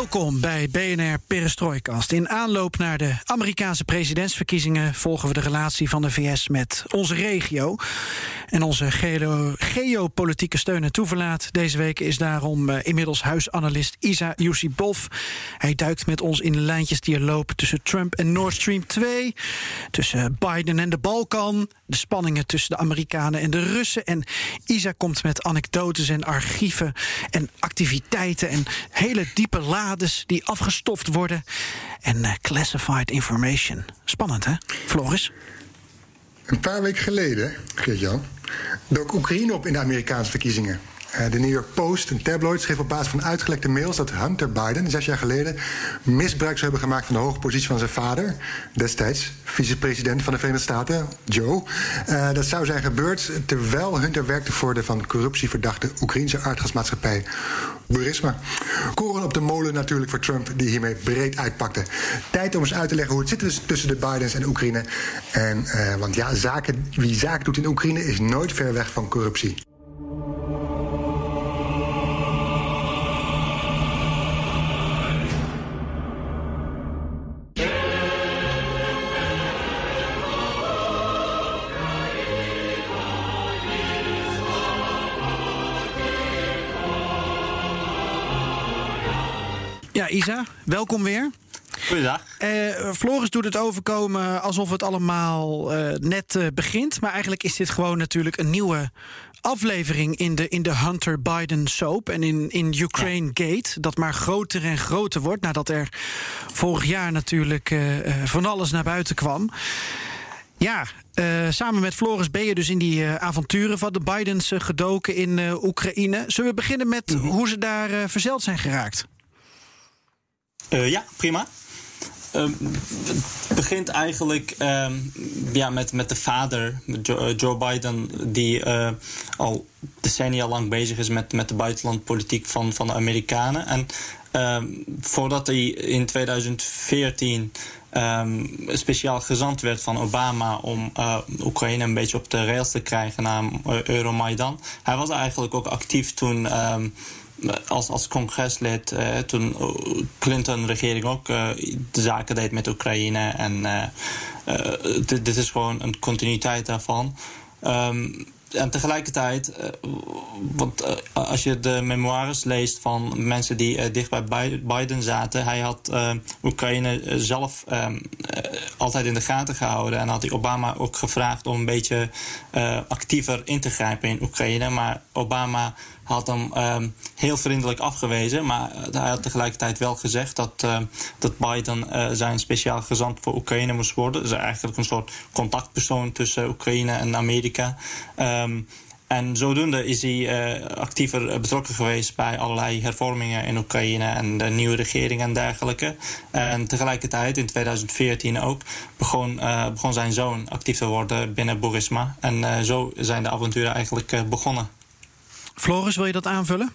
Welkom bij BNR Perestrooikast. In aanloop naar de Amerikaanse presidentsverkiezingen volgen we de relatie van de VS met onze regio. En onze geo geopolitieke steun en toeverlaat deze week is daarom uh, inmiddels huisanalist Isa Yusibov. Hij duikt met ons in de lijntjes die er lopen tussen Trump en Nord Stream 2, tussen Biden en de Balkan, de spanningen tussen de Amerikanen en de Russen. En Isa komt met anekdotes en archieven en activiteiten en hele diepe lades die afgestoft worden. En uh, classified information. Spannend, hè, Floris? Een paar weken geleden, Geert-Jan, dook Oekraïne op in de Amerikaanse verkiezingen. Uh, de New York Post, een tabloid, schreef op basis van uitgelekte mails dat Hunter Biden zes jaar geleden misbruik zou hebben gemaakt van de hoge positie van zijn vader, destijds vicepresident van de Verenigde Staten, Joe. Uh, dat zou zijn gebeurd terwijl Hunter werkte voor de van corruptie verdachte Oekraïnse aardgasmaatschappij Burisma. Koren op de molen natuurlijk voor Trump, die hiermee breed uitpakte. Tijd om eens uit te leggen hoe het zit dus tussen de Bidens en Oekraïne. En, uh, want ja, zaken, wie zaken doet in Oekraïne is nooit ver weg van corruptie. Welkom weer. Goedendag. Uh, Floris doet het overkomen alsof het allemaal uh, net uh, begint. Maar eigenlijk is dit gewoon natuurlijk een nieuwe aflevering in de, in de Hunter Biden soap. En in, in Ukraine ja. Gate. Dat maar groter en groter wordt. Nadat er vorig jaar natuurlijk van alles naar buiten kwam. Ja, samen met Floris ben je dus in die avonturen van de Bidens gedoken in Oekraïne. Zullen we beginnen met mm -hmm. hoe ze daar verzeld zijn geraakt? Ja, prima. Uh, het begint eigenlijk uh, ja, met, met de vader, Joe, Joe Biden, die uh, al decennia lang bezig is met, met de buitenlandpolitiek van, van de Amerikanen. En uh, voordat hij in 2014 um, speciaal gezant werd van Obama om Oekraïne een beetje op de rails te krijgen na Euromaidan. Hij was eigenlijk ook actief toen. Als, als congreslid, uh, toen Clinton-regering ook uh, de zaken deed met Oekraïne. En dit, dit, is gewoon een continuïteit daarvan. Um, en tegelijkertijd, want als je de memoires leest van mensen die dicht bij Biden zaten, hij had Oekraïne zelf um, altijd in de gaten gehouden en had hij Obama ook gevraagd om een beetje actiever in te grijpen in Oekraïne. Maar Obama had hem um, heel vriendelijk afgewezen. Maar hij had tegelijkertijd wel gezegd dat, uh, dat Biden uh, zijn speciaal gezant voor Oekraïne moest worden. Dus eigenlijk een soort contactpersoon tussen Oekraïne en Amerika. Um, en zodoende is hij actiever betrokken geweest bij allerlei hervormingen in Oekraïne en de nieuwe regering en dergelijke. En tegelijkertijd, in 2014 ook, begon, begon zijn zoon actief te worden binnen Burisma. En zo zijn de avonturen eigenlijk begonnen. Floris, wil je dat aanvullen?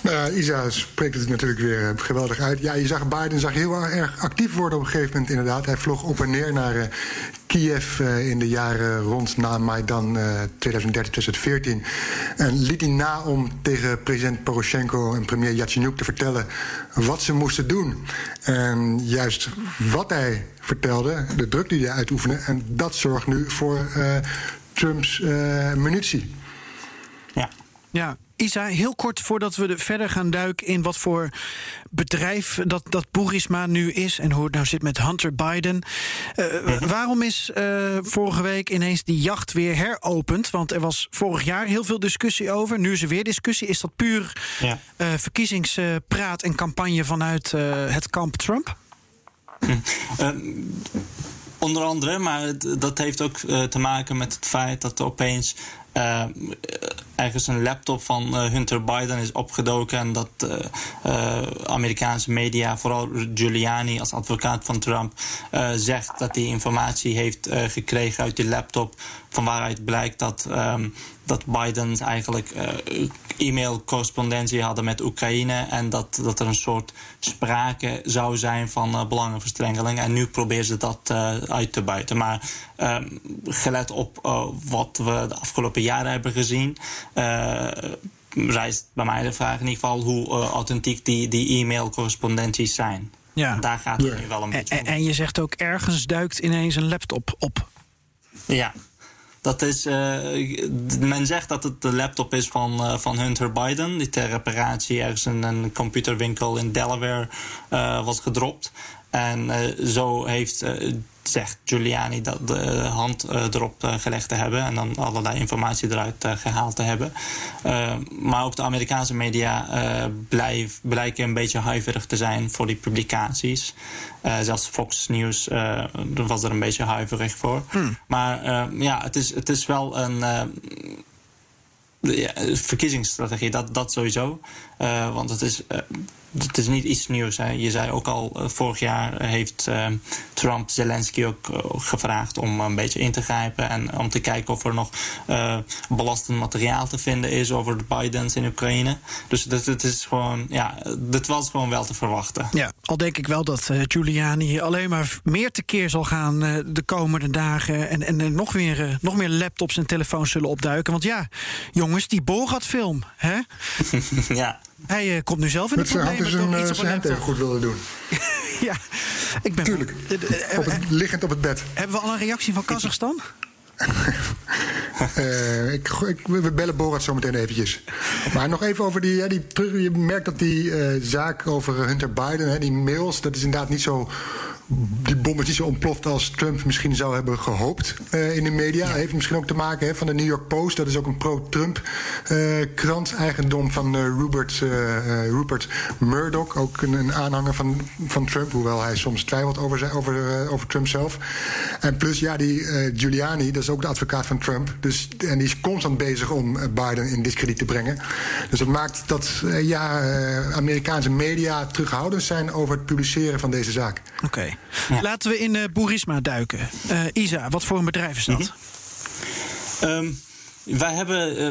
Nou, Isa spreekt het natuurlijk weer geweldig uit. Ja, je zag Biden zag heel erg actief worden op een gegeven moment inderdaad. Hij vloog op en neer naar uh, Kiev uh, in de jaren rond na Maidan uh, 2013-2014. En liet hij na om tegen president Poroshenko en premier Yatsenyuk te vertellen wat ze moesten doen. En juist wat hij vertelde, de druk die hij uitoefende, en dat zorgt nu voor Trumps munitie. Ja. Ja, Isa, heel kort voordat we er verder gaan duiken in wat voor bedrijf dat, dat Burisma nu is en hoe het nou zit met Hunter Biden. Uh, waarom is uh, vorige week ineens die jacht weer heropend? Want er was vorig jaar heel veel discussie over. Nu is er weer discussie. Is dat puur ja. uh, verkiezingspraat en campagne vanuit het kamp Trump? Onder andere, maar dat heeft ook te maken met het feit dat er opeens uh, ergens een laptop van uh, Hunter Biden is opgedoken. En dat uh, Amerikaanse media, vooral Giuliani als advocaat van Trump, zegt dat hij informatie heeft gekregen uit die laptop. Van waaruit blijkt dat, um, dat Biden eigenlijk e-mail-correspondentie hadden met Oekraïne. En dat, dat er een soort sprake zou zijn van belangenverstrengeling. En nu proberen ze dat uit te buiten. Maar ehm, gelet op wat we de afgelopen jaren hebben gezien uh, rijst bij mij de vraag in ieder geval hoe uh, authentiek die, die e-mail-correspondenties zijn. Ja. En daar gaat het nu wel een beetje en, en je zegt ook ergens duikt ineens een laptop op. Ja, dat is, uh, men zegt dat het de laptop is van, uh, van Hunter Biden, die ter reparatie ergens in een computerwinkel in Delaware uh, was gedropt. En zo heeft zegt Giuliani dat de hand uh, erop uh, gelegd te hebben en dan allerlei informatie eruit uh, gehaald te hebben. maar ook de Amerikaanse media blijf, blijken een beetje huiverig te zijn voor die publicaties. zelfs Fox News was er een beetje huiverig voor. Hmm. Maar ja, het is, het is wel een ja, verkiezingsstrategie, dat, dat sowieso. Want het is het is niet iets nieuws. Hè. Je zei ook al, uh, vorig jaar heeft Trump Zelensky ook gevraagd om een beetje in te grijpen. En om te kijken of er nog belastend materiaal te vinden is over de Bidens in Oekraïne. Dus het is gewoon, ja, dit was gewoon wel te verwachten. Ja, al denk ik wel dat Giuliani alleen maar meer tekeer zal gaan de komende dagen. En, en nog, weer, nog meer laptops en telefoons zullen opduiken. Want ja, jongens, die Borat-film, hè? ja. Hij uh, komt nu zelf in de problemen. Dat zijn, zijn even goed willen doen. ja, ik ben... Tuurlijk, op het, liggend op het bed. Hebben we al een reactie van Kazachstan? uh, ik, ik, we bellen Borat zo meteen eventjes. Maar nog even over die... Ja, die je merkt dat die uh, zaak over Hunter Biden, hè, die mails... dat is inderdaad niet zo die bom is niet zo ontploft als Trump misschien zou hebben gehoopt uh, in de media. Ja. Heeft misschien ook te maken hè, van de New York Post. Dat is ook een pro-Trump uh, krant, eigendom van uh, Rupert, Rupert Murdoch. Ook een, een, aanhanger van, van Trump, hoewel hij soms twijfelt over, zijn, over, over Trump zelf. En plus, ja, die Giuliani, dat is ook de advocaat van Trump. Dus, en die is constant bezig om Biden in discrediet te brengen. Dus dat maakt dat ja, Amerikaanse media terughoudend zijn over het publiceren van deze zaak. Oké. Laten we in uh, Boerisma duiken. Uh, Isa, wat voor een bedrijf is dat? Mm um, wij hebben. Uh,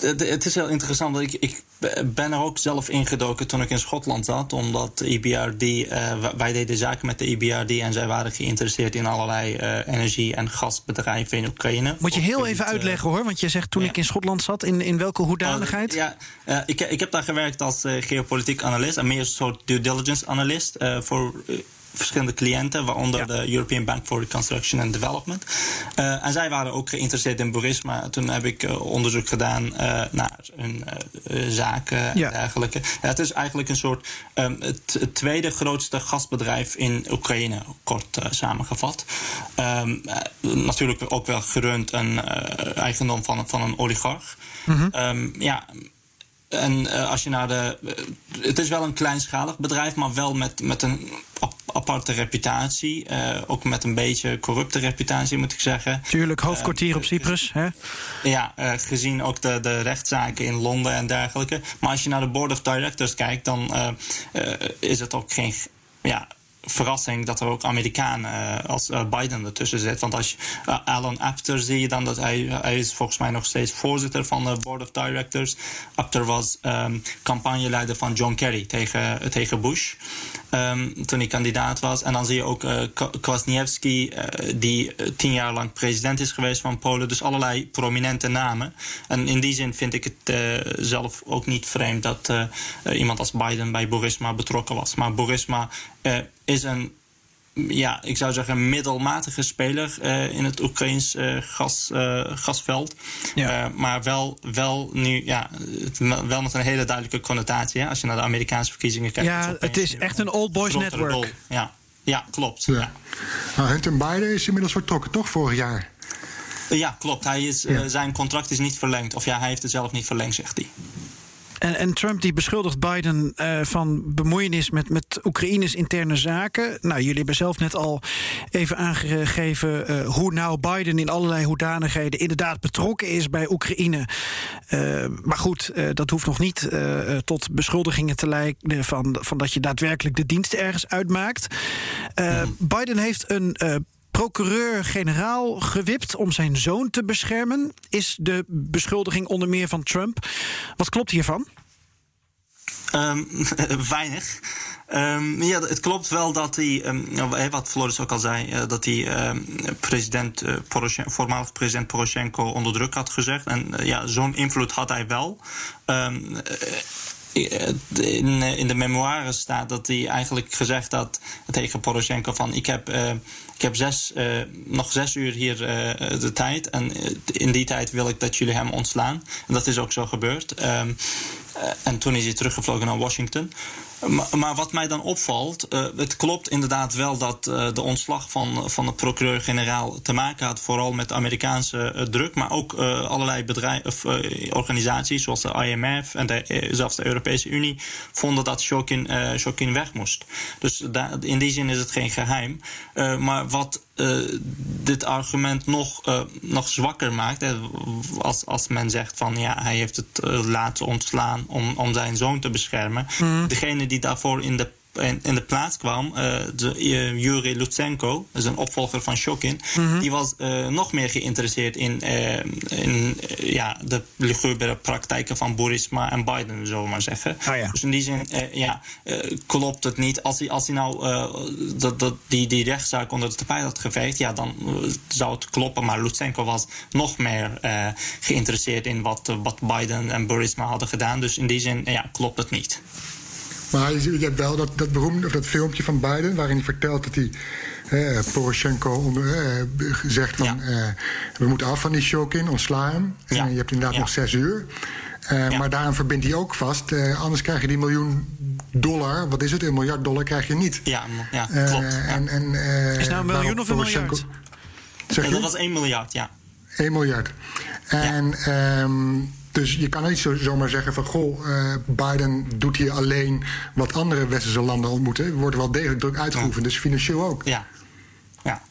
het, het, is heel interessant. Want ik, ik ben er ook zelf ingedoken toen ik in Schotland zat. Omdat EBRD. Uh, wij deden zaken met de EBRD. En zij waren geïnteresseerd in allerlei uh, energie- en gasbedrijven in Oekraïne. Moet je heel even uitleggen hoor. Want je zegt toen ja. ik in Schotland zat. In, in welke hoedanigheid? ja, ik, ik heb daar gewerkt als geopolitiek analist. En meer een soort due diligence analist. voor verschillende cliënten, waaronder ja. de European Bank for Reconstruction and Development. Uh, en zij waren ook geïnteresseerd in Burisma. Toen heb ik uh, onderzoek gedaan uh, naar hun zaken en ja. dergelijke. Ja, het is eigenlijk een soort um, het, het, tweede grootste gasbedrijf in Oekraïne, kort samengevat. Um, natuurlijk ook wel gerund een eigendom van, van een oligarch. Mm -hmm. um, ja, en uh, als je naar de. Uh, het is wel een kleinschalig bedrijf, maar wel met, met een aparte reputatie. Uh, ook met een beetje corrupte reputatie, moet ik zeggen. Tuurlijk, hoofdkwartier op Cyprus. Hè? Ja, gezien ook de, de rechtszaken in Londen en dergelijke. Maar als je naar de board of directors kijkt, dan is het ook geen. Ja, verrassing dat er ook Amerikanen uh, als uh, Biden ertussen zit. Want als je uh, Alan Apter zie je dan dat hij, hij is volgens mij nog steeds voorzitter van de board of directors. Apter was um, campagneleider van John Kerry tegen, tegen Bush um, toen hij kandidaat was. En dan zie je ook Kwasniewski, die tien jaar lang president is geweest van Polen. Dus allerlei prominente namen. En in die zin vind ik het zelf ook niet vreemd dat iemand als Biden bij Borisma betrokken was. Maar Borisma is een ja, ik zou zeggen, middelmatige speler in het Oekraïns gas, gasveld. maar wel, wel nu, ja, wel met een hele duidelijke connotatie. Hè, als je naar de Amerikaanse verkiezingen kijkt. Ja, het is echt een old boys network. Ja. ja, klopt. Ja. Nou, Hunter Biden is inmiddels vertrokken, toch, vorig jaar? Ja, klopt. Hij is, zijn contract is niet verlengd. Of ja, hij heeft het zelf niet verlengd, zegt hij. En, en, Trump die beschuldigt Biden uh, van bemoeienis met, met Oekraïnes interne zaken. Nou, jullie hebben zelf net al even aangegeven uh, hoe nou Biden in allerlei hoedanigheden inderdaad betrokken is bij Oekraïne. Uh, maar goed, dat hoeft nog niet tot beschuldigingen te leiden van, van dat je daadwerkelijk de dienst ergens uitmaakt. Biden heeft een procureur-generaal gewipt om zijn zoon te beschermen, is de beschuldiging onder meer van Trump. Wat klopt hiervan? Um, weinig. Um, ja, het klopt wel dat hij, um, wat Floris ook al zei, uh, dat hij president, uh, voormalig president Poroshenko onder druk had gezegd. En uh, ja, zo'n invloed had hij wel. In, in, de memoires staat dat hij eigenlijk gezegd had tegen Poroshenko van ik heb ik heb zes, uh, nog zes uur hier uh, de tijd. En eh, in die tijd wil ik dat jullie hem ontslaan. En dat is ook zo gebeurd. Um, en toen is hij teruggevlogen naar Washington. Maar, wat mij dan opvalt, uh, het klopt inderdaad wel dat uh, de ontslag van, van de procureur-generaal te maken had, vooral met Amerikaanse uh, druk, maar ook allerlei bedrijven of organisaties zoals de IMF en de, zelfs de Europese Unie vonden dat Shokin, Shokin weg moest. Dus in die zin is het geen geheim. maar wat uh, dit argument nog, uh, nog zwakker maakt. Hè, als, als men zegt van ja, hij heeft het uh, laten ontslaan om, om zijn zoon te beschermen. Mm. Degene die daarvoor in de in, in de plaats kwam, uh, de, uh, Yuri Lutsenko, dus een opvolger van Shokin, mm -hmm. die was uh, nog meer geïnteresseerd in, in ja, de lugubere praktijken van Burisma en Biden, zullen we maar zeggen. Oh ja. Dus in die zin ja, klopt het niet. Als hij, als hij nou dat, dat, die, die rechtszaak onder de tapijt had geveegd, ja, dan zou het kloppen. Maar Lutsenko was nog meer geïnteresseerd in wat, wat Biden en Burisma hadden gedaan. Dus in die zin ja, klopt het niet. Maar je, hebt wel dat, dat beroemde, of dat filmpje van Biden, waarin hij vertelt dat hij. Eh, Poroshenko onder, eh, zegt van ja. eh, we moeten af van die Shokin, ontslaan hem. En je hebt inderdaad nog zes uur. Ja. Maar daaraan verbindt hij ook vast. anders krijg je die miljoen dollar, wat is het? Een miljard dollar krijg je niet. Ja, ja klopt. En, en, is nou een miljoen of een miljard? Zeg dat was 1 miljard, ja. 1 miljard. En um, dus je kan niet zo, zomaar zeggen van goh, uh, Biden doet hier alleen wat andere westerse landen ontmoeten. Er wordt wel degelijk druk uitgeoefend, dus financieel ook. Ja. ja.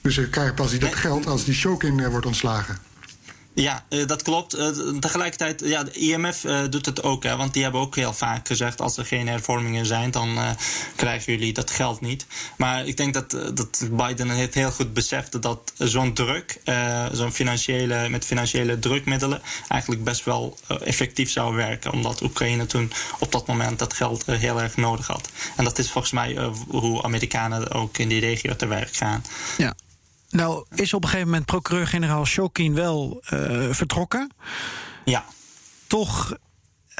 Dus je krijgt pas die dat geld als die Shokin uh, wordt ontslagen. Ja, uh, dat klopt. Uh, tegelijkertijd, ja, de IMF uh, doet het ook. Hè, want die hebben ook heel vaak gezegd... als er geen hervormingen zijn, dan krijgen jullie dat geld niet. Maar ik denk dat, dat Biden het heel goed besefte... dat zo'n druk, zo'n financiële, met financiële drukmiddelen... eigenlijk best wel effectief zou werken. Omdat Oekraïne toen op dat moment dat geld heel erg nodig had. En dat is volgens mij hoe Amerikanen ook in die regio te werk gaan. Ja. Nou, is op een gegeven moment procureur-generaal Shokin wel uh, vertrokken. Ja. Toch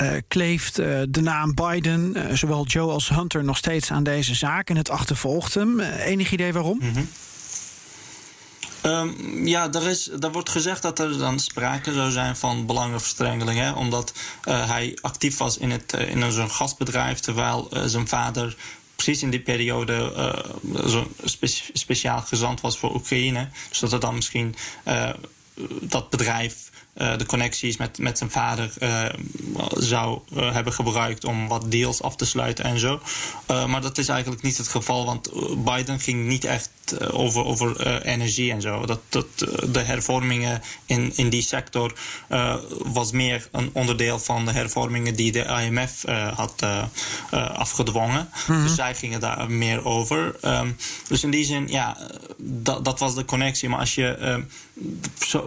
uh, kleeft uh, de naam Biden, zowel Joe als Hunter, nog steeds aan deze zaak en het achtervolgt hem. enig idee waarom? Mm -hmm. Um, ja, er, is, er wordt gezegd dat er dan sprake zou zijn van belangenverstrengeling. Hè, omdat uh, hij actief was in, het, in zo'n gasbedrijf, terwijl uh, zijn vader precies in die periode uh, zo'n spe speciaal gezant was voor Oekraïne. Dus dat er dan misschien uh, dat bedrijf de connecties met, met zijn vader uh, zou uh, hebben gebruikt om wat deals af te sluiten en zo. maar dat is eigenlijk niet het geval, want Biden ging niet echt over, over energie en zo. Dat, dat, de hervormingen in, in die sector was meer een onderdeel van de hervormingen die de IMF had afgedwongen. Mm -hmm. Dus zij gingen daar meer over. Um, dus in die zin, ja, dat, dat was de connectie. Maar als je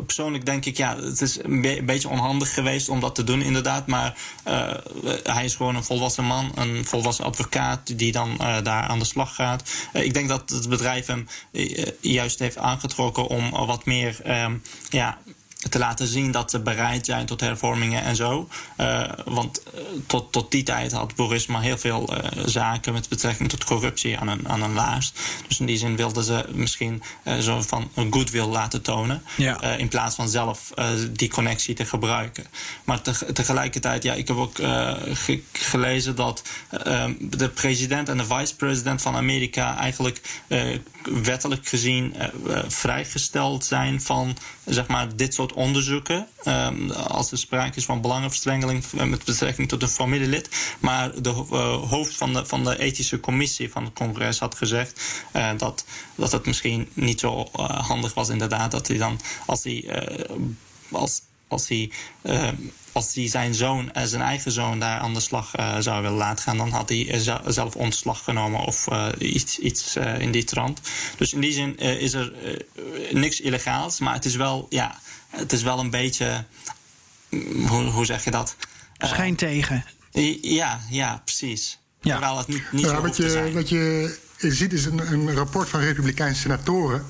persoonlijk denk ik, ja, het is een, be een, beetje onhandig geweest om dat te doen, inderdaad. Maar uh, hij is gewoon een volwassen man, een volwassen advocaat die dan uh, daar aan de slag gaat. Uh, ik denk dat het bedrijf hem juist heeft aangetrokken om wat meer, um, ja te laten zien dat ze bereid zijn tot hervormingen en zo. Uh, want uh, tot, tot die tijd had Borisma heel veel uh, zaken met betrekking tot corruptie aan een, aan een laars. Dus in die zin wilden ze misschien zo van een goodwill laten tonen. Ja. in plaats van zelf die connectie te gebruiken. Maar te, tegelijkertijd, ja, ik heb ook ge gelezen dat de president en de vice-president van Amerika eigenlijk wettelijk gezien vrijgesteld zijn van zeg maar, dit soort onderzoeken. Um, als er sprake is van belangenverstrengeling met betrekking tot een familielid. Maar de uh, hoofd van de, van de ethische commissie van het congres had gezegd uh, dat, dat het misschien niet zo uh, handig was, inderdaad, dat hij dan als hij. als, als hij als hij zijn zoon, uh, zijn eigen zoon, daar aan de slag zou willen laten gaan, dan had hij zelf ontslag genomen of iets, iets in die trant. Dus in die zin is er niks illegaals, maar het is wel, ja, het is wel een beetje. Hoe, hoe zeg je dat? Schijn tegen. Ja, ja, precies. Ja. Terwijl het niet, niet Ja, zo wat, je, zijn. wat je ziet is een, een rapport van Republikeinse senatoren.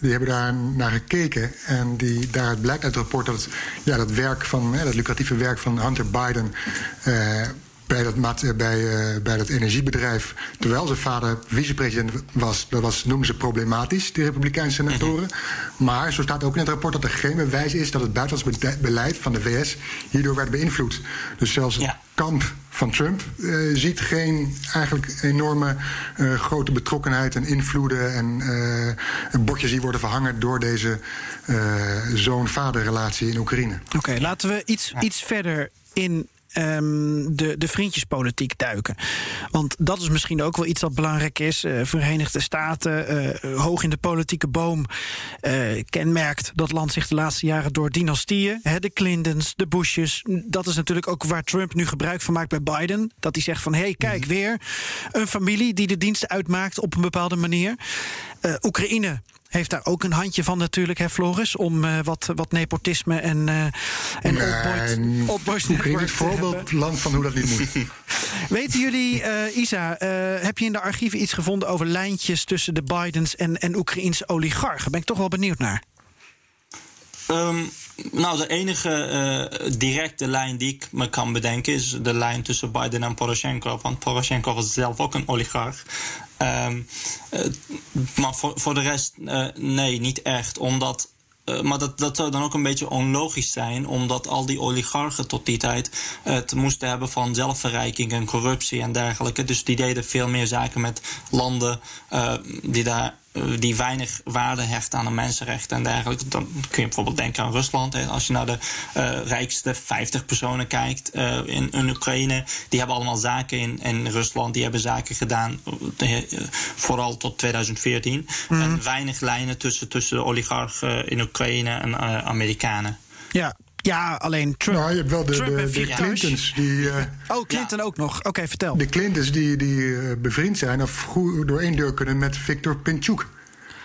Die hebben daar naar gekeken. En die, daaruit blijkt uit het rapport dat het, ja, dat werk van, hè, dat lucratieve werk van Hunter Biden. Eh, bij dat, maat- bij, eh, bij dat energiebedrijf, terwijl zijn vader vicepresident was, dat was, noemen ze problematisch, die Republikeinse senatoren. Maar zo staat ook in het rapport dat er geen bewijs is dat het buitenlands beleid van de VS hierdoor werd beïnvloed. Dus zelfs het kamp van Trump eh, ziet geen eigenlijk enorme eh, grote betrokkenheid en invloeden en eh, bordjes die worden verhangen door deze eh, zoon-vader-relatie in Oekraïne. Oké, laten we iets, iets verder in ehm, de, de vriendjespolitiek duiken. Want dat is misschien ook wel iets dat belangrijk is. Eh, Verenigde Staten, eh, hoog in de politieke boom, eh, kenmerkt dat land zich de laatste jaren door dynastieën. Hè, de Clintons, de Bushes. Dat is natuurlijk ook waar Trump nu gebruik van maakt bij Biden. Dat hij zegt van, hé, hey, kijk, weer een familie die de diensten uitmaakt op een bepaalde manier. Oekraïne heeft daar ook een handje van natuurlijk, hè, Floris, om eh, wat, wat nepotisme en, eh en Oekraïne is te hebben. voorbeeldland van hoe dat niet moet. Weten jullie, eh, Isa, eh, heb je in de archieven iets gevonden over lijntjes tussen de Bidens en, en Oekraïense oligarchen? Ben ik toch wel benieuwd naar. Ehm, nou, de enige eh, directe lijn die ik me kan bedenken is de lijn tussen Biden en Poroshenko. Want Poroshenko was zelf ook een oligarch. Ehm, eh, maar voor, voor de rest, eh, nee, niet echt. Omdat. maar dat, dat zou dan ook een beetje onlogisch zijn, omdat al die oligarchen tot die tijd het moesten hebben van zelfverrijking en corruptie en dergelijke. Dus die deden veel meer zaken met landen die daar die weinig waarde hechten aan de mensenrechten en dergelijke. Dan kun je bijvoorbeeld denken aan Rusland. Als je naar de eh, rijkste 50 personen kijkt eh, in, in Oekraïne, die hebben allemaal zaken in, in Rusland. Die hebben zaken gedaan, eh, eh, vooral tot 2014. En weinig lijnen tussen, tussen de oligarchen in Oekraïne en eh, Amerikanen. Ja, ja alleen Trump. Nou, je hebt wel de, Trump de, de. Clintons die. eh, Oh, Clinton ook nog. Oké, vertel. de Clintons die, die eh, bevriend zijn of goed door één deur kunnen met Victor Pinchuk.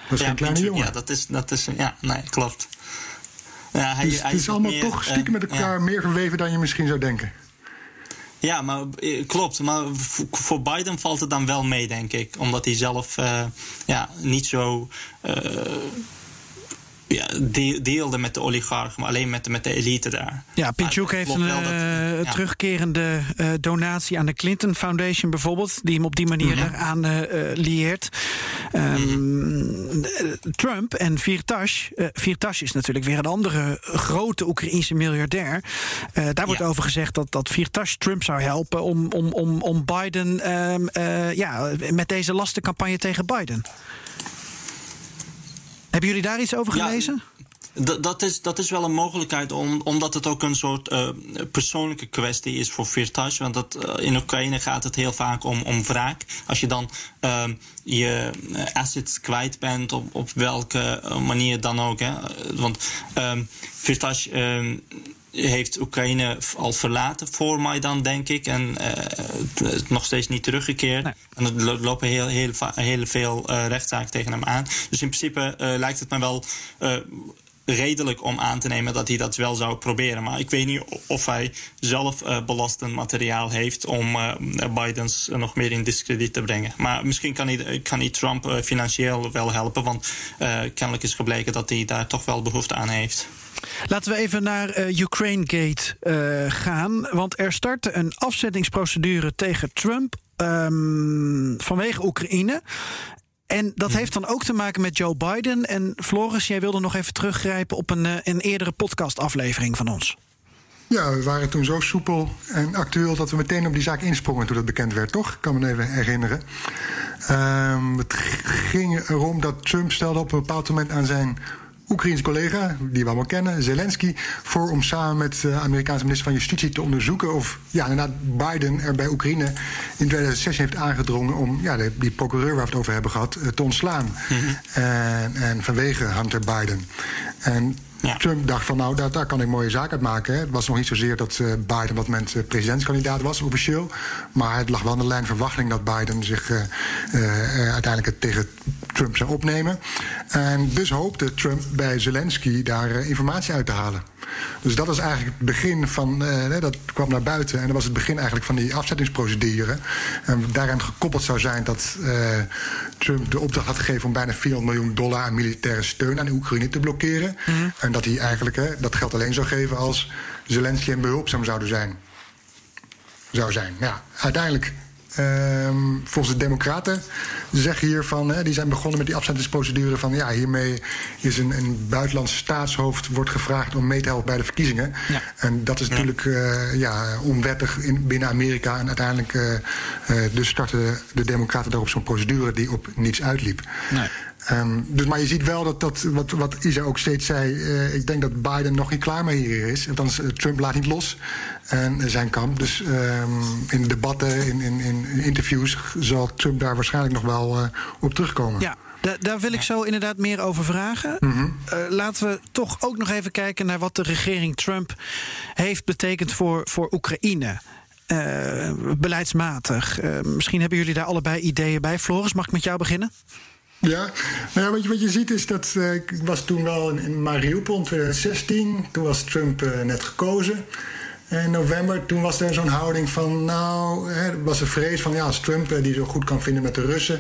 Dat is Ja, geen kleine Pinchuk, jongen. ja, dat is, dat is, ja, nee, klopt. Ja, hij, dus hij het is allemaal meer, toch eh, stiekem met ja. elkaar meer verweven dan je misschien zou denken. Ja, maar klopt. Maar voor Biden valt het dan wel mee, denk ik. Omdat hij zelf ja, niet zo. Ja, de- deelde met de oligarchen, maar alleen met, de- met de elite daar. Ja, Pinchuk heeft een dat- eh, ja. terugkerende eh, donatie aan de Clinton Foundation bijvoorbeeld, die hem op die manier eh, lieert. Ehm, eh, Trump en eh Firtash is natuurlijk weer een andere grote Oekraïense miljardair. Daar wordt Ja. over gezegd dat, dat Firtash Trump zou helpen om, om, om, om Biden ehm, eh, ja, met deze lastencampagne tegen Biden. Hebben jullie daar iets over Ja, gelezen? D- dat, is, dat is wel een mogelijkheid, om, omdat het ook een soort eh, persoonlijke kwestie is voor Firtash. Want dat, eh, in Oekraïne gaat het heel vaak om, om wraak. Als je dan ehm, je assets kwijt bent, op, op welke manier dan ook. Hè. Want ehm Firtash ehm, heeft Oekraïne al verlaten voor Maidan, denk ik. En eh, het nog steeds niet teruggekeerd. Nee. En er lo- lopen heel, heel, veel eh, rechtszaken tegen hem aan. Dus in principe eh, lijkt het me wel. redelijk om aan te nemen dat hij dat wel zou proberen. Maar ik weet niet of hij zelf uh, belastend materiaal heeft om uh, Bidens nog meer in discrediet te brengen. Maar misschien kan hij, kan hij Trump uh, financieel wel helpen, want kennelijk is gebleken dat hij daar toch wel behoefte aan heeft. Laten we even naar uh, Ukraine Gate uh, gaan. Want er startte een afzettingsprocedure tegen Trump um, vanwege Oekraïne. En dat heeft dan ook te maken met Joe Biden. En Floris, jij wilde nog even teruggrijpen op een, een eerdere podcastaflevering van ons. Ja, we waren toen zo soepel en actueel dat we meteen op die zaak insprongen toen dat bekend werd, toch? Ik kan me even herinneren. Um, het ging erom dat Trump stelde op een bepaald moment aan zijn Oekraïense collega, die we allemaal kennen, Zelensky, voor om samen met de Amerikaanse minister van Justitie te onderzoeken of ja, inderdaad Biden er bij Oekraïne in 2006 heeft aangedrongen om ja, die procureur waar we het over hebben gehad, eh, te ontslaan. Mm -hmm. en, en vanwege Hunter Biden. En ja. Trump dacht van nou, daar, daar kan ik mooie zaak uit maken. Hè. Het was nog niet zozeer dat uh, Biden op dat moment uh, presidentskandidaat was, officieel. Maar het lag wel aan de lijn verwachting dat Biden zich uh, uiteindelijk tegen Trump zou opnemen. En dus hoopte Trump bij Zelensky daar informatie uit te halen. Dus dat was eigenlijk het begin van, dat kwam naar buiten. En dat was het begin eigenlijk van die afzettingsprocedure. En daarin gekoppeld zou zijn dat Trump de opdracht had gegeven om bijna 400 miljoen dollar aan militaire steun aan de Oekraïne te blokkeren. Mm -hmm. En dat hij eigenlijk hè, dat geld alleen zou geven als Zelensky en behulpzaam zouden zijn. Zou zijn. Ja, uiteindelijk Um, volgens de Democraten zeggen hiervan, hè, die zijn begonnen met die afzettingsprocedure van ja, hiermee is een, een buitenlands staatshoofd wordt gevraagd om mee te helpen bij de verkiezingen. Ja. En dat is natuurlijk uh, ja, onwettig in, binnen Amerika. En uiteindelijk uh, uh, dus starten de Democraten daarop zo'n procedure die op niets uitliep. Nee. Um, dus, maar je ziet wel dat, dat wat, wat Isa ook steeds zei. Uh, ik denk dat Biden nog niet klaar mee hier is. Althans, uh, Trump laat niet los. En uh, zijn kamp. Dus um, in debatten, in, in, in, interviews. zal Trump daar waarschijnlijk nog wel op terugkomen. Ja. Da daar wil ik zo inderdaad meer over vragen. Mm -hmm. laten we toch ook nog even kijken naar wat de regering Trump heeft betekend voor, voor Oekraïne. beleidsmatig. misschien hebben jullie daar allebei ideeën bij. Floris, mag ik met jou beginnen? Ja, nou ja, wat, je, wat je ziet is dat uh, ik was toen wel in, Mariupol in 2016. Toen was Trump uh, net gekozen. En in november, toen was er zo'n houding van, nou, hè, was er vrees van, ja, als Trump uh, die zo goed kan vinden met de Russen,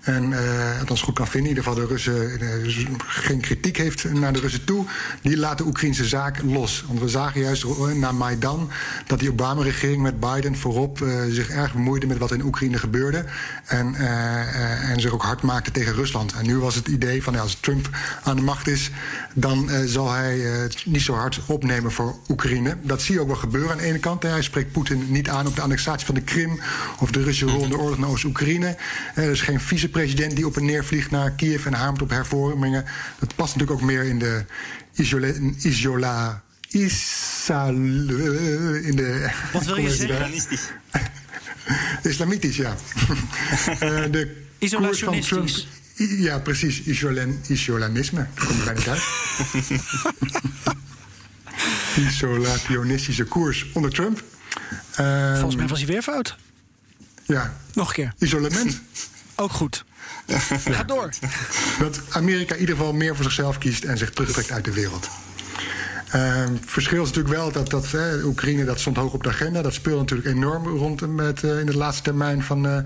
en uh, het ons goed kan vinden, in ieder geval de Russen uh, geen kritiek heeft naar de Russen toe, die laat de Oekraïnse zaak los. Want we zagen juist na Maidan dat die Obama-regering met Biden voorop zich erg bemoeide met wat in Oekraïne gebeurde. En, en zich ook hard maakte tegen Rusland. En nu was het idee van ja, als Trump aan de macht is, dan zal hij het niet zo hard opnemen voor Oekraïne. Dat zie je ook wel gebeuren aan de ene kant. Hij spreekt Poetin niet aan op de annexatie van de Krim of de Russische rol in de oorlog naar Oost-Oekraïne. Er is geen vice president die op en neer vliegt naar Kiev en hamert op hervormingen. Dat past natuurlijk ook meer in de isola. isola Isal, in de. Wat wil je zeggen? Islamitisch. Islamitisch, ja. uh, de Isolationistisch. Ja, precies. Isolan, isolanisme. Dat komt er bijna niet uit. Isolationistische koers onder Trump. Um, Volgens mij was hij weer fout. Ja. Nog een keer. Isolement. Ook goed. Ga door. Dat Amerika in ieder geval meer voor zichzelf kiest en zich terugtrekt uit de wereld. Uh, verschil is natuurlijk wel dat, dat eh, Oekraïne dat stond hoog op de agenda. Dat speelde natuurlijk enorm rond met, uh, in de laatste termijn van, uh,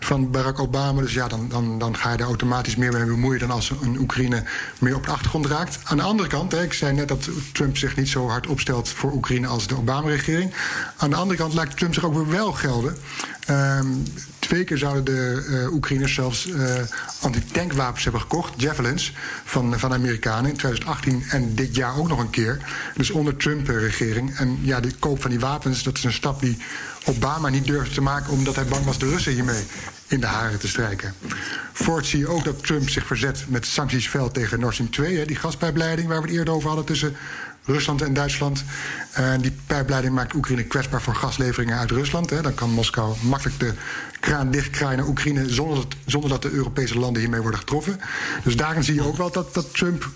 van Barack Obama. Dus ja, dan, dan, dan ga je er automatisch meer mee bemoeien dan als een Oekraïne meer op de achtergrond raakt. Aan de andere kant, hè, ik zei net dat Trump zich niet zo hard opstelt voor Oekraïne als de Obama-regering. Aan de andere kant lijkt Trump zich ook weer wel gelden. Twee zouden de uh, Oekraïners zelfs uh, antitankwapens hebben gekocht, javelins, van, van de Amerikanen in 2018 en dit jaar ook nog een keer. Dus onder Trump-regering. En ja, de koop van die wapens, dat is een stap die Obama niet durfde te maken omdat hij bang was de Russen hiermee in de haren te strijken. Voort zie je ook dat Trump zich verzet met sanctiesveld tegen Nord Stream 2, hè, die gaspijpleiding waar we het eerder over hadden tussen Rusland en Duitsland. En die pijpleiding maakt Oekraïne kwetsbaar voor gasleveringen uit Rusland. Hè. Dan kan Moskou makkelijk de kraan dichtkraaien naar Oekraïne zonder dat, zonder dat de Europese landen hiermee worden getroffen. Dus daarin zie je ook wel dat, dat Trump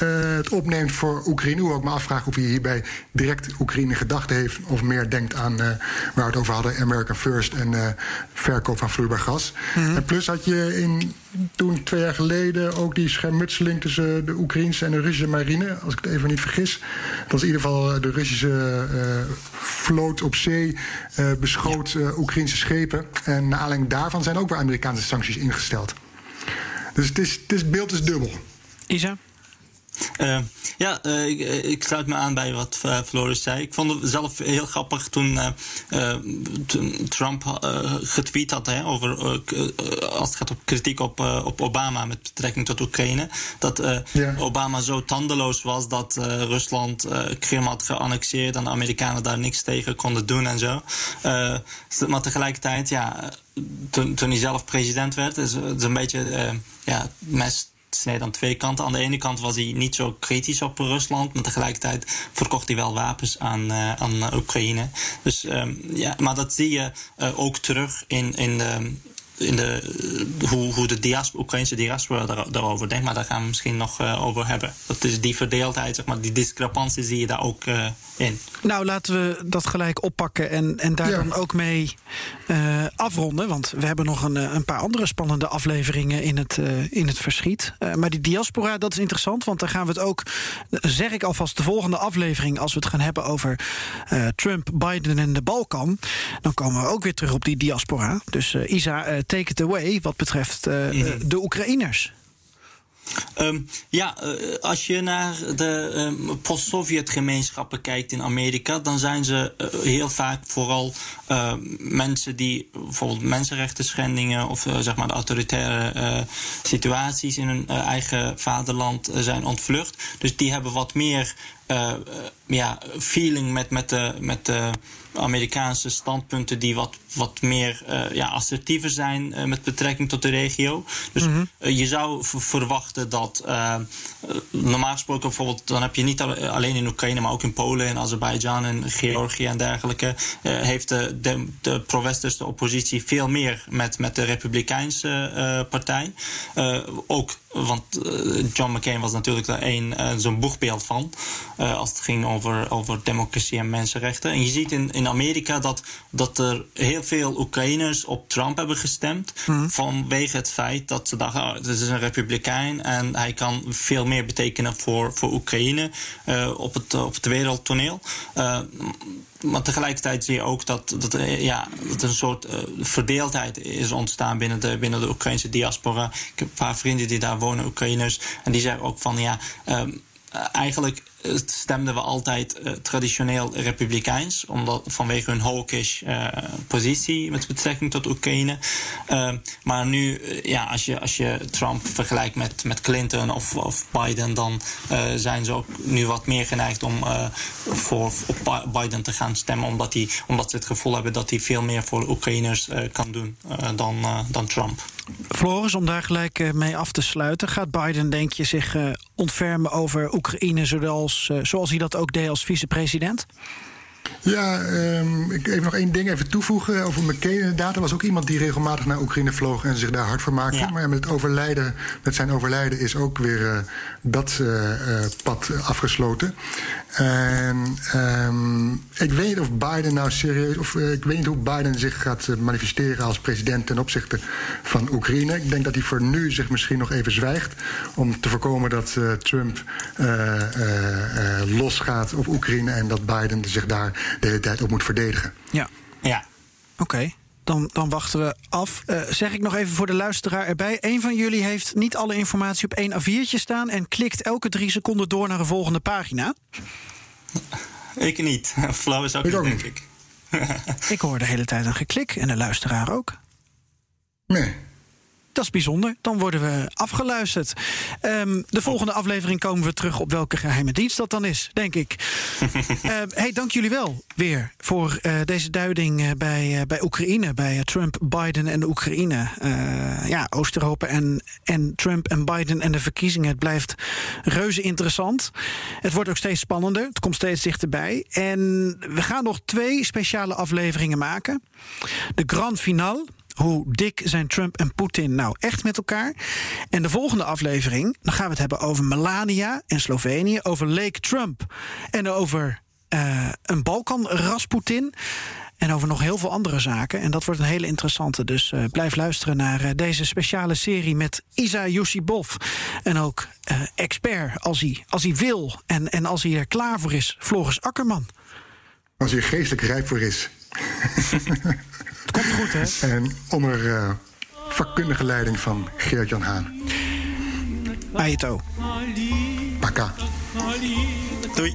eh, het opneemt voor Oekraïne. Hoe ik me afvraag of hij hierbij direct Oekraïne gedachten heeft. Of meer denkt aan waar we het over hadden: America First en verkoop van vloeibaar gas. Mhm. En plus had je in, toen twee jaar geleden ook die schermutseling tussen de Oekraïnse en de Russische marine. Als ik het even niet vergis. Dat was in ieder geval de Russische vloot op zee beschoot Oekraïnse schepen. En naar aanleiding daarvan zijn ook weer Amerikaanse sancties ingesteld. Dus het, is, het is, beeld is dubbel. Isa? Uh, ja, uh, ik, ik, sluit me aan bij wat uh, Floris zei. Ik vond het zelf heel grappig toen, toen Trump getweet had hè, over als het gaat op kritiek op, op Obama met betrekking tot Oekraïne. Dat ja. Obama zo tandeloos was dat Rusland Krim had geannexeerd en de Amerikanen daar niks tegen konden doen en zo. maar tegelijkertijd, ja, toen, toen hij zelf president werd, is het een beetje ja, mes snijdt aan twee kanten. Aan de ene kant was hij niet zo kritisch op Rusland, maar tegelijkertijd verkocht hij wel wapens aan, uh, aan Oekraïne. Dus, um, ja, maar dat zie je uh, ook terug in, in de in de, hoe, hoe de diaspora, Oekraïnse diaspora daar, daarover denkt. Maar daar gaan we misschien nog uh, over hebben. Dat is die verdeeldheid, zeg maar, die discrepantie zie je daar ook uh, in. Nou, laten we dat gelijk oppakken en, en daar ja. dan ook mee uh, afronden. Want we hebben nog een, een paar andere spannende afleveringen in het, in het verschiet. maar die diaspora, dat is interessant. Want dan gaan we het ook, zeg ik alvast, de volgende aflevering... als we het gaan hebben over Trump, Biden en de Balkan... dan komen we ook weer terug op die diaspora. Dus Isa take it away wat betreft uh, mm. de Oekraïners. Um, ja, uh, als je naar de um, post-Sovjet-gemeenschappen kijkt in Amerika, dan zijn ze uh, heel vaak vooral uh, mensen die bijvoorbeeld mensenrechten schendingen of zeg maar de autoritaire situaties in hun eigen vaderland zijn ontvlucht. Dus die hebben wat meer ja, feeling met, met, de, met de Amerikaanse standpunten die wat, wat meer uh, ja, assertiever zijn uh, met betrekking tot de regio. Dus mm -hmm. uh, je zou verwachten dat normaal gesproken bijvoorbeeld, dan heb je niet alleen in Oekraïne, maar ook in Polen en Azerbeidzjan en Georgië en dergelijke, heeft de, de, de pro-westerse oppositie veel meer met, met de Republikeinse partij. ook want John McCain was natuurlijk daar een, zo'n boegbeeld van. als het ging over, over democratie en mensenrechten. En je ziet in, in Amerika dat, dat er heel veel Oekraïners op Trump hebben gestemd. Mm. Vanwege het feit dat ze dachten: oh, dit is een republikein en hij kan veel meer betekenen voor, voor Oekraïne uh, op, het, op het wereldtoneel. Uh, maar tegelijkertijd zie je ook dat, dat, ja, dat een soort uh, verdeeldheid is ontstaan binnen de, binnen de Oekraïnse diaspora. Ik heb een paar vrienden die daar wonen, Oekraïners. En die zeggen ook van ja. Um, eigenlijk stemden we altijd uh, traditioneel republikeins, omdat, vanwege hun hawkish uh, positie met betrekking tot Oekraïne. Maar nu, ja, als je, als je Trump vergelijkt met, met Clinton of, of Biden, dan zijn ze ook nu wat meer geneigd om voor Biden te gaan stemmen, omdat, die, omdat ze het gevoel hebben dat hij veel meer voor Oekraïners kan doen dan, dan Trump. Floris, om daar gelijk mee af te sluiten, gaat Biden, denk je, zich ontfermen over Oekraïne, zoals zoals, uh, zoals hij dat ook deed als vicepresident? Ja, um, ik even nog één ding even toevoegen over McCain. Inderdaad, er was ook iemand die regelmatig naar Oekraïne vloog en zich daar hard voor maakte. Ja. Maar met, het overlijden, met zijn overlijden is ook weer uh, dat uh, pad afgesloten. En um, ik weet of Biden nou serieus, of ik weet niet hoe Biden zich gaat manifesteren als president ten opzichte van Oekraïne. Ik denk dat hij voor nu zich misschien nog even zwijgt om te voorkomen dat Trump losgaat op Oekraïne en dat Biden zich daar de hele tijd op moet verdedigen. Ja. Ja. Oké. Okay. Dan, dan, wachten we af. Uh, zeg ik nog even voor de luisteraar erbij. Een van jullie heeft niet alle informatie op één A4'tje staan... en klikt elke drie seconden door naar een volgende pagina. Ik niet. Flauw is ook ik niet, denk ik. ik hoor de hele tijd een geklik en de luisteraar ook. Nee. Dat is bijzonder. Dan worden we afgeluisterd. Um, de volgende aflevering komen we terug op welke geheime dienst dat dan is, denk ik. uh, hey, dank jullie wel weer voor uh, deze duiding uh, bij, bij Oekraïne, bij Trump, Biden en Oekraïne. ja, Oost-Europa en, en Trump en Biden en de verkiezingen. Het blijft reuze interessant. Het wordt ook steeds spannender. Het komt steeds dichterbij. En we gaan nog twee speciale afleveringen maken. De grand finale Hoe dik zijn Trump en Poetin nou echt met elkaar? En de volgende aflevering, dan gaan we het hebben over Melania en Slovenië, over Lake Trump en over uh, een Balkan Rasputin. En over nog heel veel andere zaken. En dat wordt een hele interessante. Dus uh, blijf luisteren naar uh, deze speciale serie met Isa Yusibov. En ook expert als hij, als hij wil. En, en als hij er klaar voor is, Floris Akkerman. Als hij er geestelijk rijp voor is. Het komt goed, hè? En onder vakkundige leiding van Geert-Jan Haan. Aito. Paka. Doei.